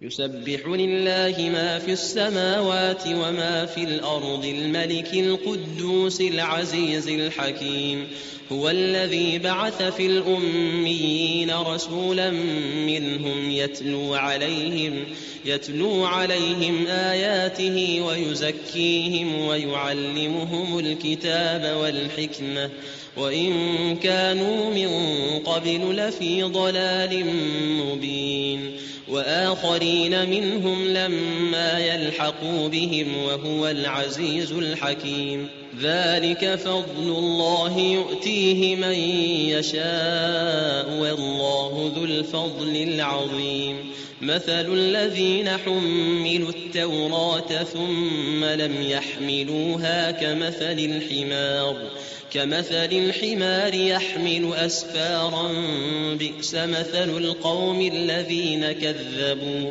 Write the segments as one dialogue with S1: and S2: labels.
S1: يسبح لله ما في السماوات وما في الأرض الملك القدوس العزيز الحكيم. هو الذي بعث في الأميين رسولا منهم يتلو عليهم يتلو عليهم آياته ويزكيهم ويعلمهم الكتاب والحكمة. وإن كانوا من قبل لفي ضلال مبين. وآخرين منهم لما يلحقوا بهم وهو العزيز الحكيم. ذلك فضل الله يؤتيه من يشاء والله ذو الفضل العظيم. مثل الذين حملوا التوراة ثم لم يحملوها كمثل الحمار. كمثل الحمار يحمل أسفارا بئس مثل القوم الذين كذبوا.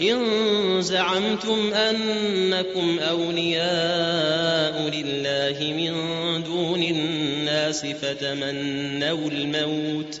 S1: إن زعمتم أنكم أولياء لله من دون الناس فتمنوا الموت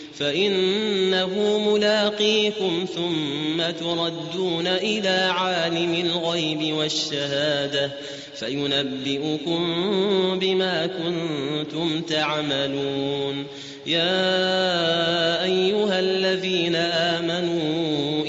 S1: فإنه ملاقيكم ثم تردون إلى عالم الغيب والشهادة فينبئكم بما كنتم تعملون. يا أيها الذين آمنوا